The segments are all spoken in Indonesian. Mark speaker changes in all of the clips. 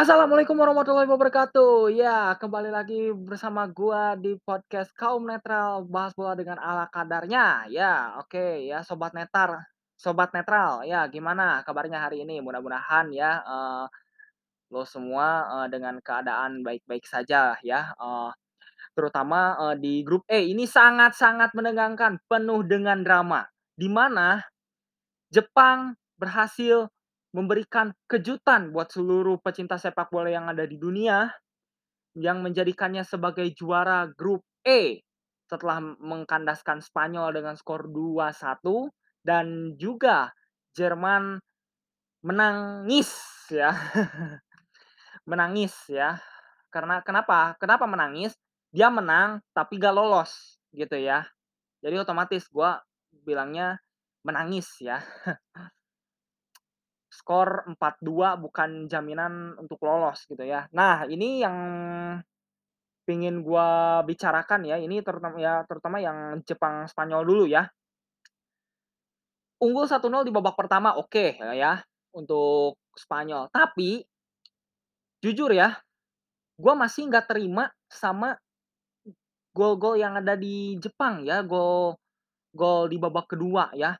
Speaker 1: Assalamualaikum warahmatullahi wabarakatuh. Ya, kembali lagi bersama gua di podcast Kaum Netral, bahas bola dengan ala kadarnya. Ya, oke ya sobat netar sobat netral, ya gimana kabarnya hari ini? Mudah-mudahan ya, eee, lo semua, eee, dengan keadaan baik-baik saja ya, eee, terutama, eee, di grup E ini sangat-sangat menegangkan, penuh dengan drama, di mana Jepang berhasil memberikan kejutan buat seluruh pecinta sepak bola yang ada di dunia, yang menjadikannya sebagai juara grup E setelah mengkandaskan Spanyol dengan skor 2-1 dan juga Jerman menangis ya, menangis ya. Karena kenapa? Kenapa menangis? Dia menang tapi gak lolos gitu ya. Jadi otomatis gua bilangnya menangis ya. Skor 4-2 bukan jaminan untuk lolos gitu ya. Nah ini yang pengen gua bicarakan ya, ini terutama ya terutama yang Jepang Spanyol dulu ya. Unggul 1-0 di babak pertama oke ya, untuk Spanyol. Tapi, jujur ya, gua masih nggak terima sama gol-gol yang ada di Jepang ya, gol gol di babak kedua ya.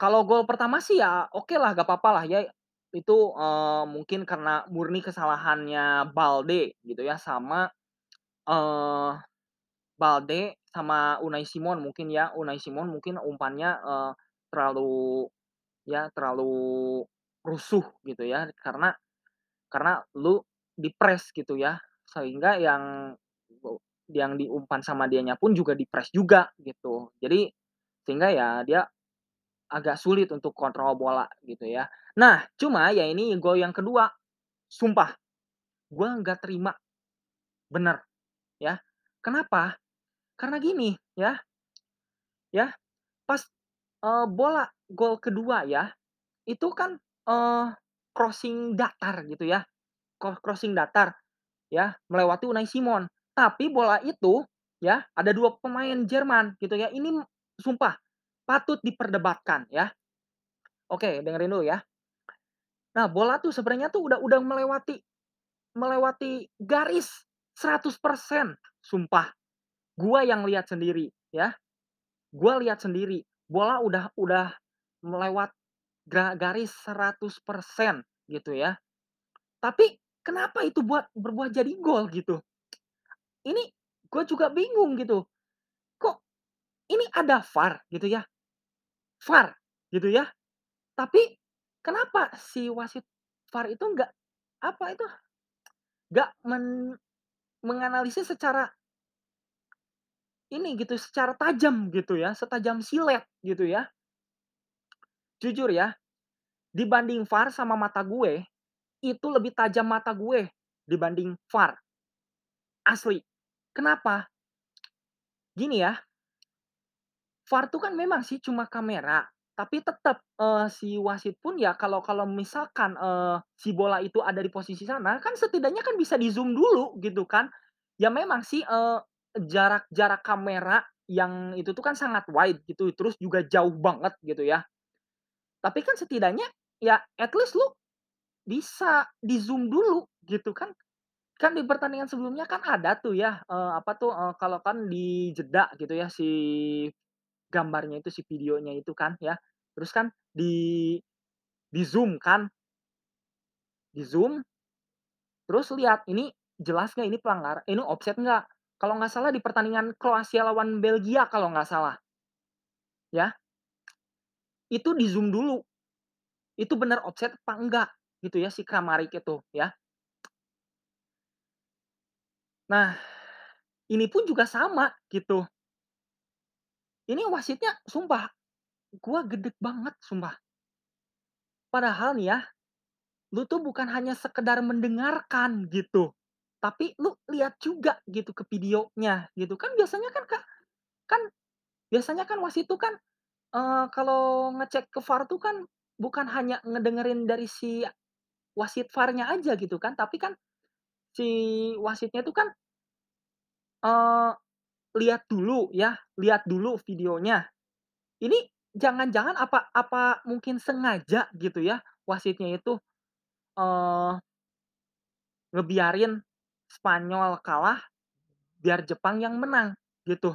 Speaker 1: Kalau gol pertama sih ya okelah, nggak apa-apalah ya, itu, eee, mungkin karena murni kesalahannya Balde gitu ya, sama, eee, Balde sama Unai Simon mungkin ya. Unai Simon mungkin umpannya, eee, terlalu ya terlalu rusuh gitu ya, karena karena lu di-press gitu ya, sehingga yang yang diumpan sama dianya pun juga di-press juga gitu. Jadi sehingga ya dia agak sulit untuk kontrol bola gitu ya. Nah, cuma ya ini gol yang kedua, sumpah gua nggak terima, bener ya. Kenapa? Karena gini ya, ya pas, eee, bola gol kedua ya, itu kan, eee, crossing datar gitu ya, cro crossing datar ya, melewati Unai Simon. Tapi bola itu ya, ada 2 pemain Jerman gitu ya, ini sumpah patut diperdebatkan ya. Oke, dengerin dulu ya. Nah, bola tuh sebenarnya tuh udah udah melewati melewati garis 100% sumpah. Gua yang lihat sendiri ya, gua lihat sendiri, bola udah udah melewat ga garis 100% gitu ya. Tapi kenapa itu buat berbuah jadi gol gitu. Ini gua juga bingung gitu. Kok ini ada VAR gitu ya, VAR gitu ya, tapi kenapa si wasit VAR itu nggak, apa itu, nggak men menganalisis secara ini gitu, secara tajam gitu ya, setajam silet gitu ya. Jujur ya, dibanding VAR sama mata gue, itu lebih tajam mata gue dibanding VAR. Asli. Kenapa? Gini ya VAR tuh kan memang sih cuma kamera, tapi tetap, eee, si wasit pun ya kalau kalau misalkan, eee, si bola itu ada di posisi sana, kan setidaknya kan bisa di-zoom dulu gitu kan. Ya memang sih, eee, jarak jarak kamera yang itu tuh kan sangat wide gitu, terus juga jauh banget gitu ya. Tapi kan setidaknya ya at least lu bisa di-zoom dulu gitu kan. Kan di pertandingan sebelumnya kan ada tuh ya, eee, apa tuh, eee, kalau kan dijeda gitu ya si gambarnya itu, si videonya itu kan ya. Terus kan di di-zoom kan. Di-zoom, terus lihat ini jelas nggak ini pelanggar ini offset nggak. Kalau nggak salah di pertandingan Kroasia lawan Belgia kalau nggak salah. Ya. Itu di-zoom dulu. Itu bener offset apa enggak, gitu ya si Kramaric itu ya. Nah, ini pun juga sama gitu. Ini wasitnya sumpah, gua gedeg banget sumpah. Padahal nih ya, lu tuh bukan hanya sekedar mendengarkan gitu, tapi lu lihat juga gitu ke videonya gitu. Kan biasanya kan Kak, kan biasanya kan wasit tuh kan, eee, kalau ngecek ke VAR tuh kan bukan hanya ngedengerin dari si wasit VAR-nya aja gitu kan, tapi kan si wasitnya itu kan eee, lihat dulu ya, lihat dulu videonya. Ini jangan-jangan apa apa mungkin sengaja gitu ya wasitnya itu, eee ngebiarin Spanyol kalah, biar Jepang yang menang, gitu.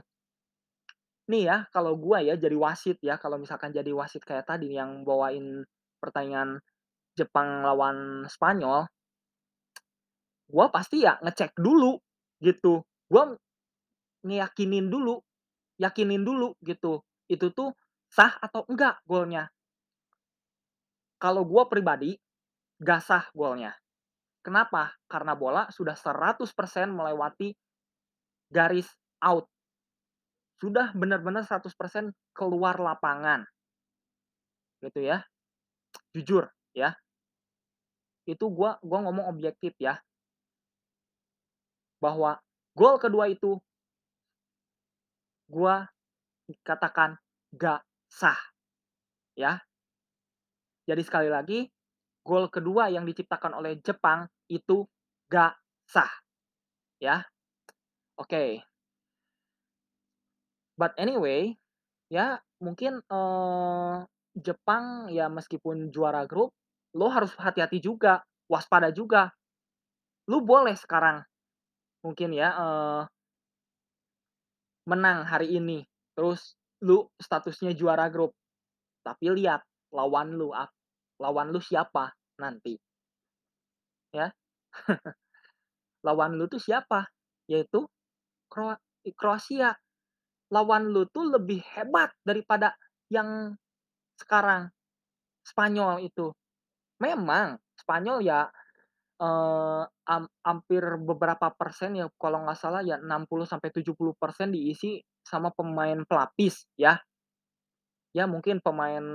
Speaker 1: Nih ya, kalau gua ya jadi wasit ya, kalau misalkan jadi wasit kayak tadi yang bawain pertandingan Jepang lawan Spanyol, gua pasti ya ngecek dulu, gitu. Gua ngeyakinin dulu, yakinin dulu gitu, itu tuh sah atau enggak golnya. Kalau gua pribadi, nggak sah golnya. Kenapa? Karena bola sudah 100% melewati garis out. Sudah benar-benar 100% keluar lapangan. Gitu ya. Jujur ya. Itu gua gua ngomong objektif ya. Bahwa gol kedua itu gua katakan nggak sah, ya. Jadi sekali lagi, gol kedua yang diciptakan oleh Jepang itu nggak sah, ya. Oke. But anyway, ya mungkin, eee, Jepang ya meskipun juara grup, lo harus hati-hati juga, waspada juga. Lu boleh sekarang mungkin ya, eee menang hari ini, terus lu statusnya juara grup, tapi lihat lawan lu lawan lu siapa nanti. Ya. Lawan lu tuh siapa? Yaitu Kroa i Kroasia. Lawan lu tuh lebih hebat daripada yang sekarang, Spanyol itu. Memang Spanyol ya, ham hampir beberapa persen ya kalau nggak salah ya 60 sampai 70% diisi sama pemain pelapis ya. Ya mungkin pemain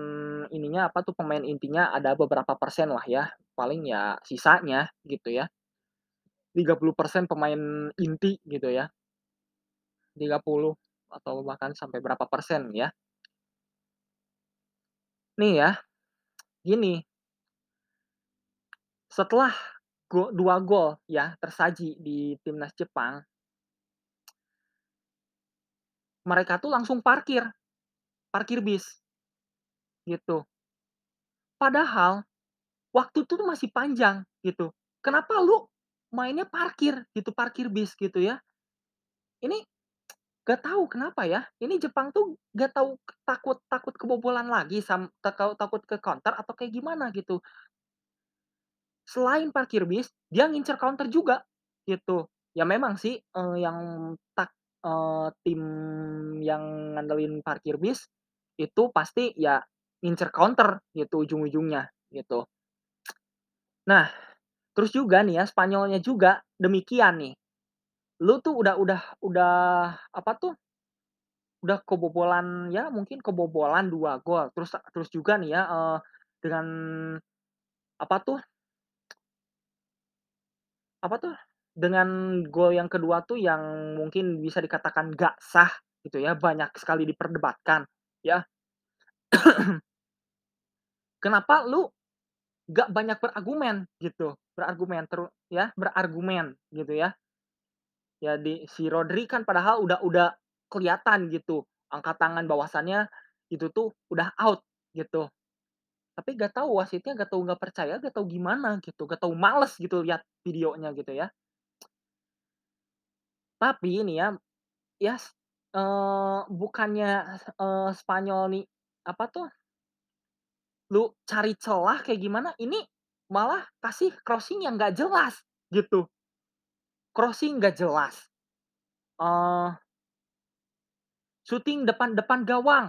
Speaker 1: ininya apa tuh, pemain intinya ada beberapa persen lah ya, paling ya sisanya gitu ya. 30% pemain inti gitu ya. 30 atau bahkan sampai berapa persen ya. Nih ya, gini setelah 2 gol ya tersaji di timnas Jepang mereka tuh langsung parkir, parkir bis. Gitu. Padahal, waktu itu tuh masih panjang gitu. Kenapa lu mainnya parkir gitu, parkir bis gitu ya. Ini nggak tahu kenapa ya, ini Jepang tuh nggak tahu takut takut kebobolan lagi sam takau takut ke counter atau kayak gimana gitu. Selain parkir bis, dia ngincer counter juga, gitu. Ya memang sih, eee, yang tak eee, tim yang ngandelin parkir bis, itu pasti ya ngincer counter gitu ujung-ujungnya, gitu. Nah, terus juga nih ya, Spanyolnya juga demikian nih. Lu tuh udah udah udah apa tuh udah kebobolan, ya mungkin kebobolan 2 gol, terus terus juga nih ya, eee, dengan apa tuh apa tuh, dengan gol yang kedua tuh yang mungkin bisa dikatakan nggak sah gitu ya, banyak sekali diperdebatkan, ya. Kenapa lu nggak banyak berargumen gitu, berargumen teru ya, berargumen gitu ya. Ya di si Rodri kan padahal udah udah kelihatan gitu, angkat tangan bahwasannya itu tuh udah out gitu. Tapi nggak tahu wasitnya nggak tahu nggak percaya, nggak tahu gimana gitu, nggak tahu males gitu lihat videonya gitu ya. Tapi ini ya, yas eee, bukannya, eee, Spanyol nih, apa tuh lu cari celah kayak gimana, ini malah kasih crossing yang nggak jelas, gitu. Crossing nggak jelas. Eee syuting depan depan gawang,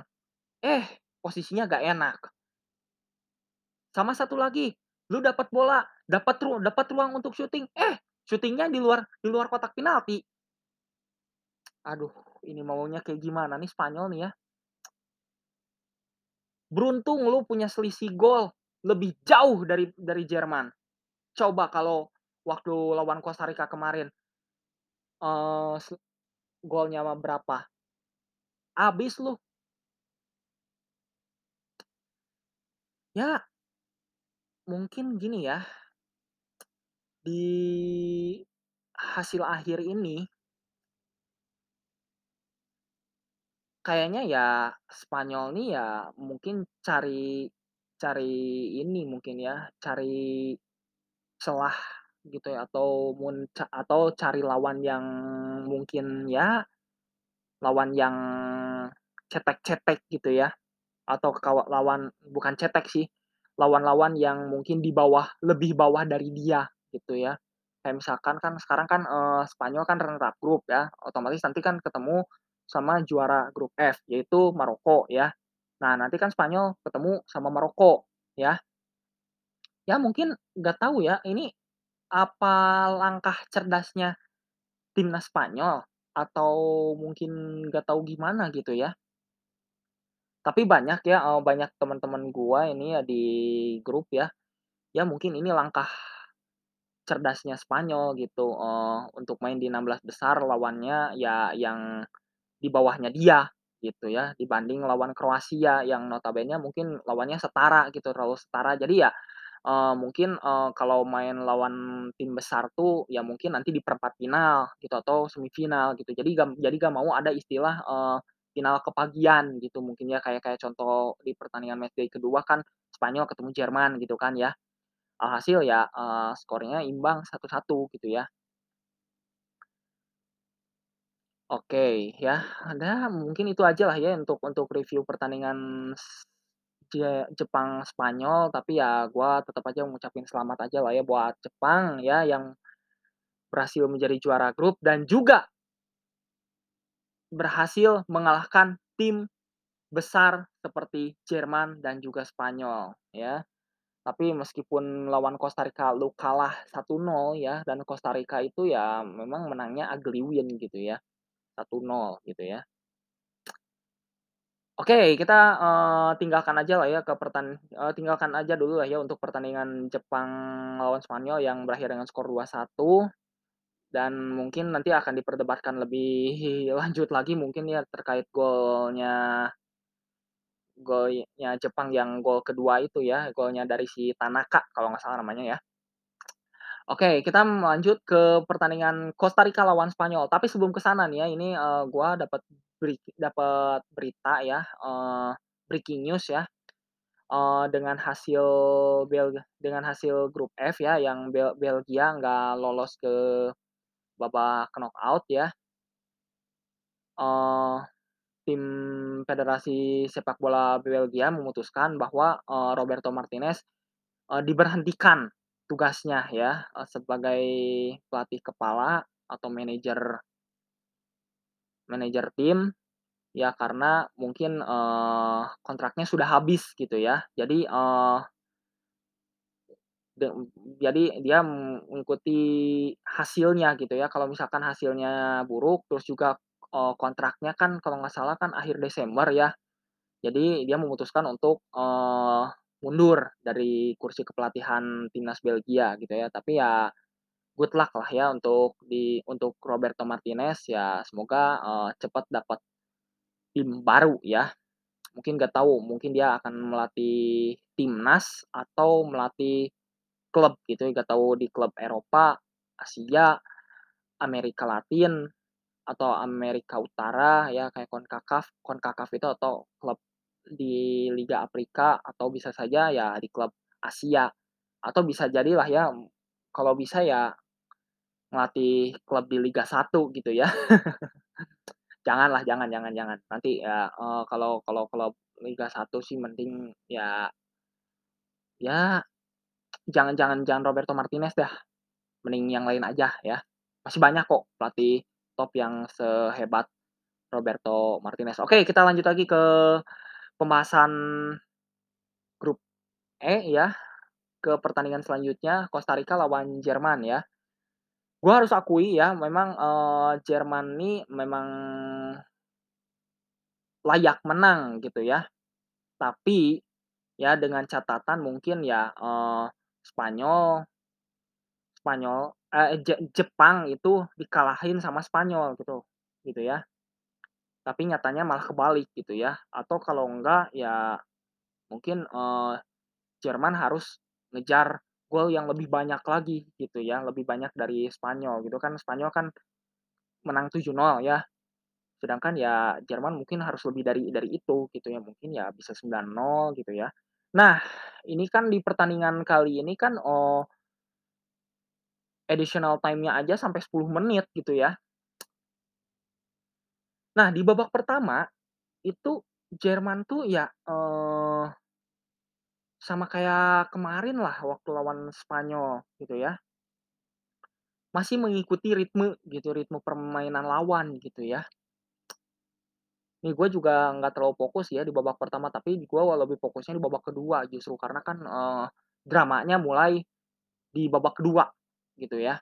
Speaker 1: eh posisinya nggak enak. Sama satu lagi, lu dapat bola, dapat ru dapat ruang untuk syuting, eh syutingnya di luar di luar kotak penalti. Aduh, ini maunya kayak gimana nih Spanyol nih ya. Beruntung lu punya selisih gol lebih jauh dari dari Jerman. Coba kalau waktu lawan Kosta Rika kemarin se golnya berapa, habis lu. Ya mungkin gini ya di hasil akhir ini kayaknya ya Spanyol nih ya mungkin cari cari ini mungkin ya, cari celah gitu ya, atau mun atau cari lawan yang mungkin ya, lawan yang cetek-cetek gitu ya, atau kawa lawan bukan cetek sih, lawan-lawan yang mungkin di bawah lebih bawah dari dia gitu ya. Kayak misalkan kan sekarang kan, eee, Spanyol kan runner up grup ya, otomatis nanti kan ketemu sama juara grup F, yaitu Maroko ya. Nah, nanti kan Spanyol ketemu sama Maroko ya. Ya mungkin nggak tahu ya, ini apa langkah cerdasnya timnas Spanyol atau mungkin nggak tahu gimana gitu ya. Tapi banyak ya, banyak teman-teman gua ini ya di grup ya, ya mungkin ini langkah cerdasnya Spanyol gitu, eee, untuk main di 16 besar lawannya ya yang di bawahnya dia gitu ya, dibanding lawan Kroasia yang notabene mungkin lawannya setara gitu, terlalu setara. Jadi ya, eee, mungkin, eee, kalau main lawan tim besar tuh ya mungkin nanti di perempat final gitu atau semifinal gitu. Jadi gam jadi nggak mau ada istilah, eee, final kepagian gitu mungkin ya, kayak kayak contoh di pertandingan matchday kedua kan Spanyol ketemu Jerman gitu kan ya. Alhasil ya, eee, skornya imbang satu satu gitu ya. Oke, ya, ada mungkin itu aja lah ya untuk untuk review pertandingan Jepang Spanyol, tapi ya gua tetap aja ngucapin selamat aja lah ya buat Jepang ya yang berhasil menjadi juara grup dan juga berhasil mengalahkan tim besar seperti Jerman dan juga Spanyol ya. Tapi meskipun lawan Kosta Rika lu kalah 1-0 ya, dan Kosta Rika itu ya memang menangnya ugly win gitu ya, 1-0 gitu ya. Oke, kita, eee, tinggalkan aja lah ya ke pertan eee, tinggalkan aja dulu lah ya untuk pertandingan Jepang lawan Spanyol yang berakhir dengan skor 2-1 dan mungkin nanti akan diperdebatkan lebih lanjut lagi mungkin ya terkait golnya golnya Jepang yang gol kedua itu ya, golnya dari si Tanaka kalau nggak salah namanya ya. Oke, kita lanjut ke pertandingan Kosta Rika lawan Spanyol. Tapi sebelum ke sana nih ya, ini, eee, gua dapat beri dapat berita ya, eee, breaking news ya, eee, dengan hasil Bel dengan hasil grup F ya, yang Bel Belgia nggak lolos ke babak knockout ya. Eee, tim Federasi Sepak Bola Belgia memutuskan bahwa, eee, Roberto Martinez, eee, diberhentikan tugasnya ya, eee, sebagai pelatih kepala atau manajer manajer tim, ya karena mungkin, eee, kontraknya sudah habis gitu ya. Jadi, de jadi dia mengikuti hasilnya gitu ya. Kalau misalkan hasilnya buruk, terus juga, eee, kontraknya kan kalau nggak salah kan akhir Desember ya. Jadi dia memutuskan untuk, eee, mundur dari kursi kepelatihan timnas Belgia gitu ya. Tapi ya good luck lah ya untuk di untuk Roberto Martinez ya semoga, eee, cepat dapat tim baru ya. Mungkin nggak tahu, mungkin dia akan melatih timnas atau melatih klub gitu, nggak tahu di klub Eropa, Asia, Amerika Latin, atau Amerika Utara ya kayak CONCACAF. CONCACAF itu atau klub di Liga Afrika atau bisa saja ya di klub Asia, atau bisa jadilah ya, kalau bisa ya ngelatih klub di Liga 1 gitu ya. Janganlah, jangan jangan jangan. Nanti ya, eee, kalau kalau klub Liga 1 sih mending ya ya jangan jangan Roberto Martinez dah, mending yang lain aja ya. Masih banyak kok pelatih top yang sehebat Roberto Martinez. Oke, kita lanjut lagi ke pembahasan grup E ya, ke pertandingan selanjutnya Kosta Rika lawan Jerman ya. Gua harus akui ya memang, eee, Jerman nih memang layak menang gitu ya. Tapi ya dengan catatan mungkin ya, eee, Spanyol. Spanyol eh, Je Jepang itu dikalahin sama Spanyol gitu, gitu ya. Tapi nyatanya malah kebalik gitu ya, atau kalau enggak ya mungkin, eee, Jerman harus ngejar gol yang lebih banyak lagi gitu ya, lebih banyak dari Spanyol gitu kan, Spanyol kan menang 7-0 ya, sedangkan ya Jerman mungkin harus lebih dari dari itu gitu ya, mungkin ya bisa 9-0 gitu ya. Nah, ini kan di pertandingan kali ini kan, oh additional time-nya aja sampai 10 menit gitu ya. Nah, di babak pertama, itu Jerman tuh ya, eee sama kayak kemarin lah waktu lawan Spanyol gitu ya. Masih mengikuti ritme gitu, ritme permainan lawan gitu ya. Nih gue juga nggak terlalu fokus ya di babak pertama, tapi gue lebih fokusnya di babak kedua justru karena kan, eee, dramanya mulai di babak kedua gitu ya.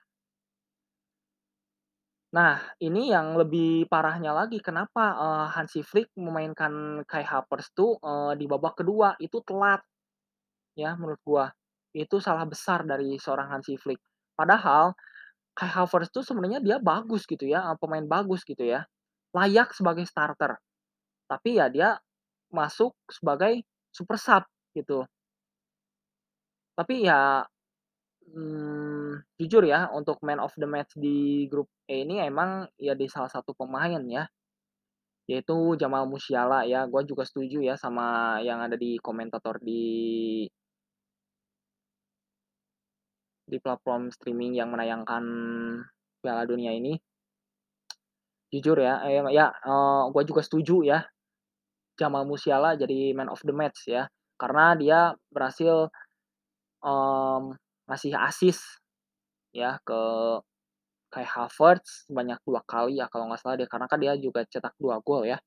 Speaker 1: Nah, ini yang lebih parahnya lagi kenapa, eee, Hansi Flick memainkan Kai Havertz tuh, eee, di babak kedua, itu telat ya menurut gua. Itu salah besar dari seorang Hansi Flick. Padahal Kai Havertz tuh sebenarnya dia bagus gitu ya, pemain bagus gitu ya, layak sebagai starter. Tapi ya dia masuk sebagai super sub gitu. Tapi ya, mmm, jujur ya untuk man of the match di grup E ini emang ya di salah satu pemain ya, yaitu Jamal Musiala ya. Gua juga setuju ya sama yang ada di komentator di di platform streaming yang menayangkan Piala Dunia ini. Jujur ya, eee, ya, eee, gua juga setuju ya, Jamal Musiala jadi man of the match ya, karena dia berhasil, mmm, ngasih assist ya ke Kai Havertz sebanyak 2 kali ya kalau nggak salah deh, karena kan dia juga cetak 2 gol ya.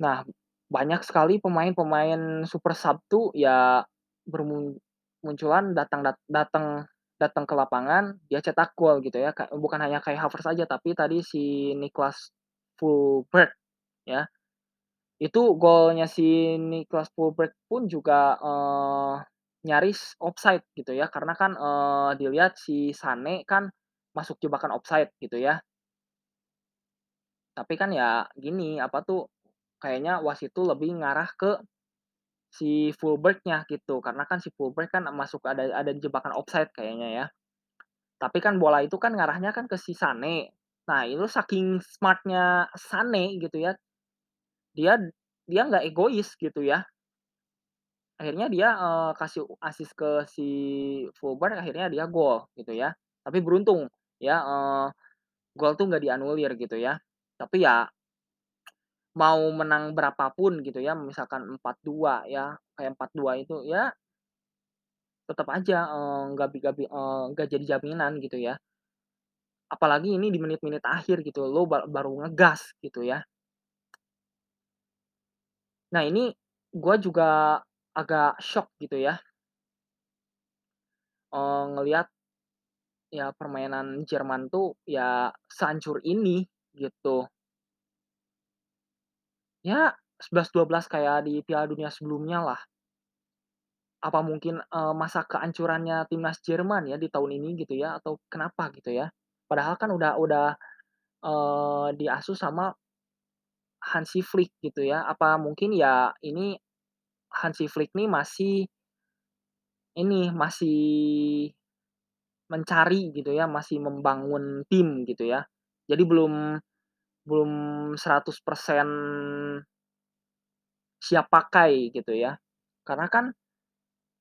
Speaker 1: Nah, banyak sekali pemain-pemain super sub ya bermun munculan datang dat datang datang ke lapangan, dia cetak gol gitu ya, bukan hanya Kai Havertz saja, tapi tadi si Niklas Füllkrug ya. Itu golnya si Niklas Füllkrug pun juga, eee, nyaris offside gitu ya, karena kan, eee, dilihat si Sané kan masuk jebakan offside gitu ya. Tapi kan ya gini, apa tuh, kayaknya wasit tuh lebih ngarah ke si fullback-nya gitu, karena kan si fullback kan masuk ada ada jebakan offside kayaknya ya. Tapi kan bola itu kan ngarahnya kan ke si Sané. Nah, itu saking smart-nya Sané gitu ya, dia dia nggak egois gitu ya. Akhirnya dia, eee, kasih assist ke si fullback, akhirnya dia gol gitu ya. Tapi beruntung ya, eee, gol tuh nggak dianulir gitu ya. Tapi ya mau menang berapa pun gitu ya, misalkan 4-2 ya, kayak 4-2 itu, ya tetep aja, nggak eee, nggak jadi jaminan gitu ya. Apalagi ini di menit-menit akhir gitu, lo ba baru ngegas gitu ya. Nah ini gua juga agak syok gitu ya. Eee, ngelihat ya permainan Jerman tuh ya sehancur ini gitu. Ya 11-12 kayak di Piala Dunia sebelumnya lah. Apa mungkin, eee, masa kehancurannya timnas Jerman ya di tahun ini gitu ya, atau kenapa gitu ya. Padahal kan udah udah, eee, diasuh sama Hansi Flick gitu ya. Apa mungkin ya ini Hansi Flick nih masih ini, masih mencari gitu ya, masih membangun tim gitu ya. Jadi belum belum 100% siap pakai gitu ya. Karena kan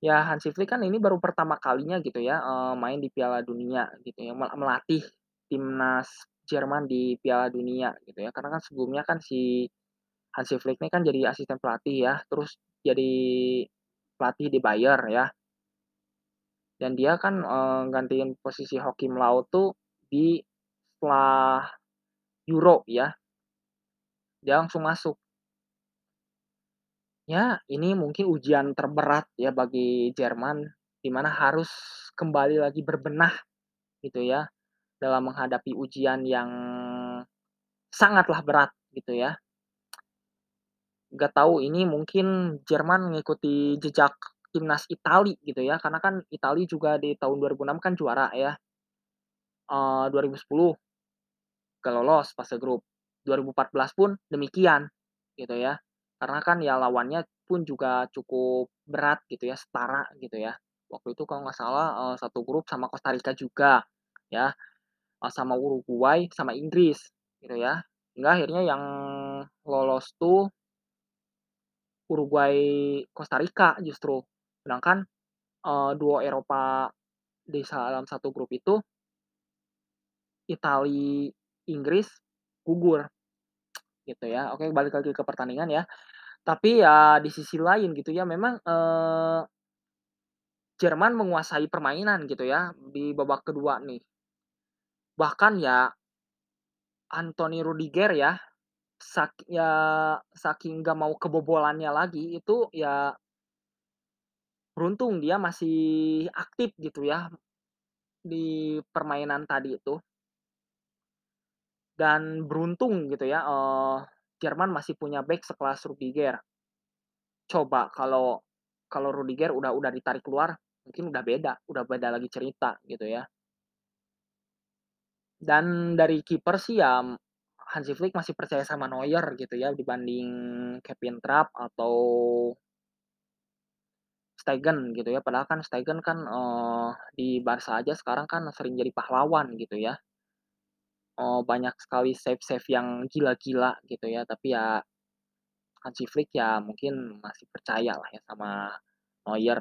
Speaker 1: ya Hansi Flick kan ini baru pertama kalinya gitu ya, eee, main di Piala Dunia gitu ya, me melatih timnas Jerman di Piala Dunia gitu ya. Karena kan sebelumnya kan si Hansi Flick ini kan jadi asisten pelatih ya, terus jadi pelatih di Bayer ya. Dan dia kan, eee, gantiin posisi Joachim Löw tuh di setelah Euro ya. Dia langsung masuk. Ya, ini mungkin ujian terberat ya bagi Jerman, di mana harus kembali lagi berbenah gitu ya, dalam menghadapi ujian yang sangatlah berat gitu ya. Nggak tahu ini mungkin Jerman mengikuti jejak timnas Itali gitu ya, karena kan Itali juga di tahun 2006 kan juara ya. Eee, 2010 nggak lolos fase grup, 2014 pun demikian gitu ya. Karena kan ya lawannya pun juga cukup berat gitu ya, setara gitu ya. Waktu itu kalau nggak salah, eee, satu grup sama Kosta Rika juga ya, sama Uruguay, sama Inggris gitu ya. Hingga akhirnya yang lolos tuh Uruguay, Kosta Rika justru. Sedangkan, eee, duo Eropa di dalam satu grup itu Italia, Inggris gugur gitu ya. Oke balik lagi ke pertandingan ya. Tapi ya di sisi lain gitu ya memang, eee, Jerman menguasai permainan gitu ya di babak kedua nih. Bahkan ya Anthony Rudiger ya, sak ya saking nggak mau kebobolannya lagi itu ya beruntung dia masih aktif gitu ya di permainan tadi itu. Dan beruntung gitu ya, eee, Jerman masih punya bek sekelas Rudiger. Coba kalau kalau Rudiger udah udah ditarik keluar, mungkin udah beda udah beda lagi cerita gitu ya. Dan dari kiper sih ya Hansi Flick masih percaya sama Neuer gitu ya dibanding Kevin Trapp atau Stegen gitu ya. Padahal kan Stegen kan, eee, di Barca aja sekarang kan sering jadi pahlawan gitu ya. Oh, banyak sekali save-save yang gila-gila gitu ya, tapi ya Hansi Flick ya mungkin masih percaya lah ya sama Neuer.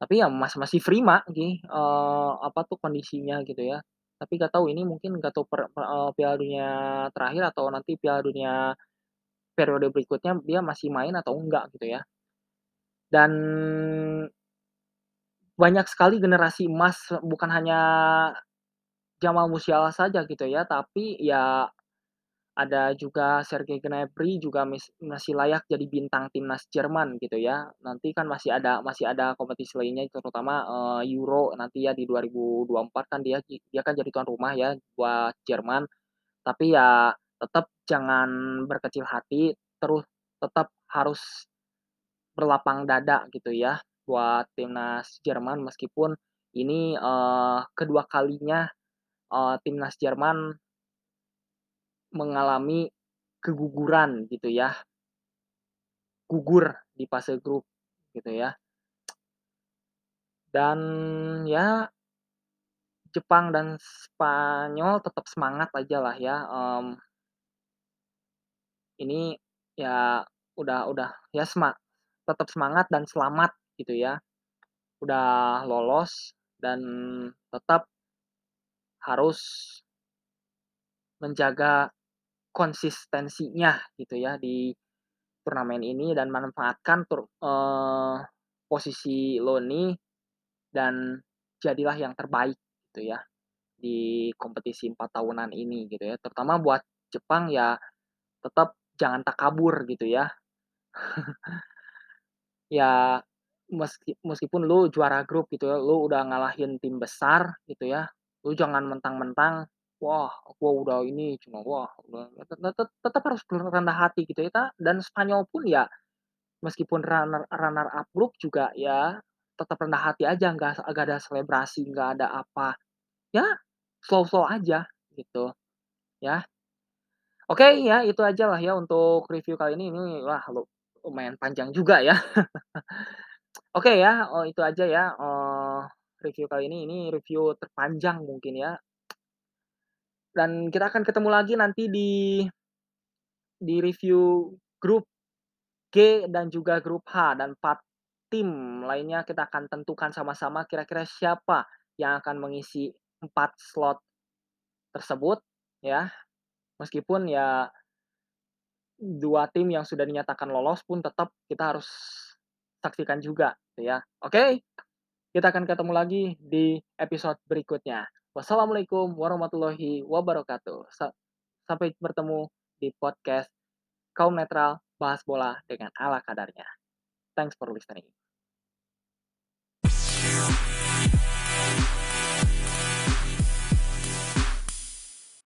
Speaker 1: Tapi ya masih masih prima sih, eee, apa tuh kondisinya gitu ya. Tapi nggak tahu ini mungkin nggak tahu per per eee, Piala Dunia terakhir atau nanti Piala Dunia periode berikutnya dia masih main atau enggak gitu ya. Dan banyak sekali generasi emas, bukan hanya Jamal Musiala saja gitu ya, tapi ya ada juga Sergei Gnabry juga masih layak jadi bintang timnas Jerman gitu ya. Nanti kan masih ada masih ada kompetisi lainnya terutama, eee, Euro nanti ya di 2024 kan dia dia kan jadi tuan rumah ya buat Jerman. Tapi ya tetap jangan berkecil hati, terus tetap harus berlapang dada gitu ya buat timnas Jerman meskipun ini, eee, kedua kalinya, eee, timnas Jerman mengalami keguguran gitu ya. Gugur di fase grup gitu ya. Dan ya Jepang dan Spanyol tetap semangat aja lah ya, mmm ini ya udah udah ya sema tetap semangat dan selamat gitu ya. Udah lolos dan tetap harus menjaga konsistensinya gitu ya di turnamen ini dan manfaatkan tur eee, posisi lo nih dan jadilah yang terbaik gitu ya di kompetisi 4 tahunan ini gitu ya. Terutama buat Jepang ya tetap jangan takabur gitu ya. Ya meski meskipun lu juara grup gitu ya, lu udah ngalahin tim besar gitu ya, lu jangan mentang-mentang, "Wah, gua udah ini cuma wah udah" tetep tetep harus rendah hati gitu ya, dan Spanyol pun ya meskipun runner runner up grup juga ya tetap rendah hati aja, nggak nggak ada selebrasi, nggak ada apa, ya slow-slow aja gitu, ya. Oke, ya itu aja lah ya untuk review kali ini, ini wah lu lumayan panjang juga ya. Oke ya, oh itu aja ya, eee, review kali ini, ini review terpanjang mungkin ya. Dan kita akan ketemu lagi nanti di di review grup G dan juga grup H dan 4 tim lainnya kita akan tentukan sama-sama kira-kira siapa yang akan mengisi 4 slot tersebut ya. Meskipun ya 2 tim yang sudah dinyatakan lolos pun tetap kita harus saksikan juga ya. Oke, kita akan ketemu lagi di episode berikutnya. Wassalamualaikum warahmatullahi wabarakatuh. Sa sampai bertemu di podcast Kaum Netral Bahas Bola dengan ala kadarnya. Thanks for listening.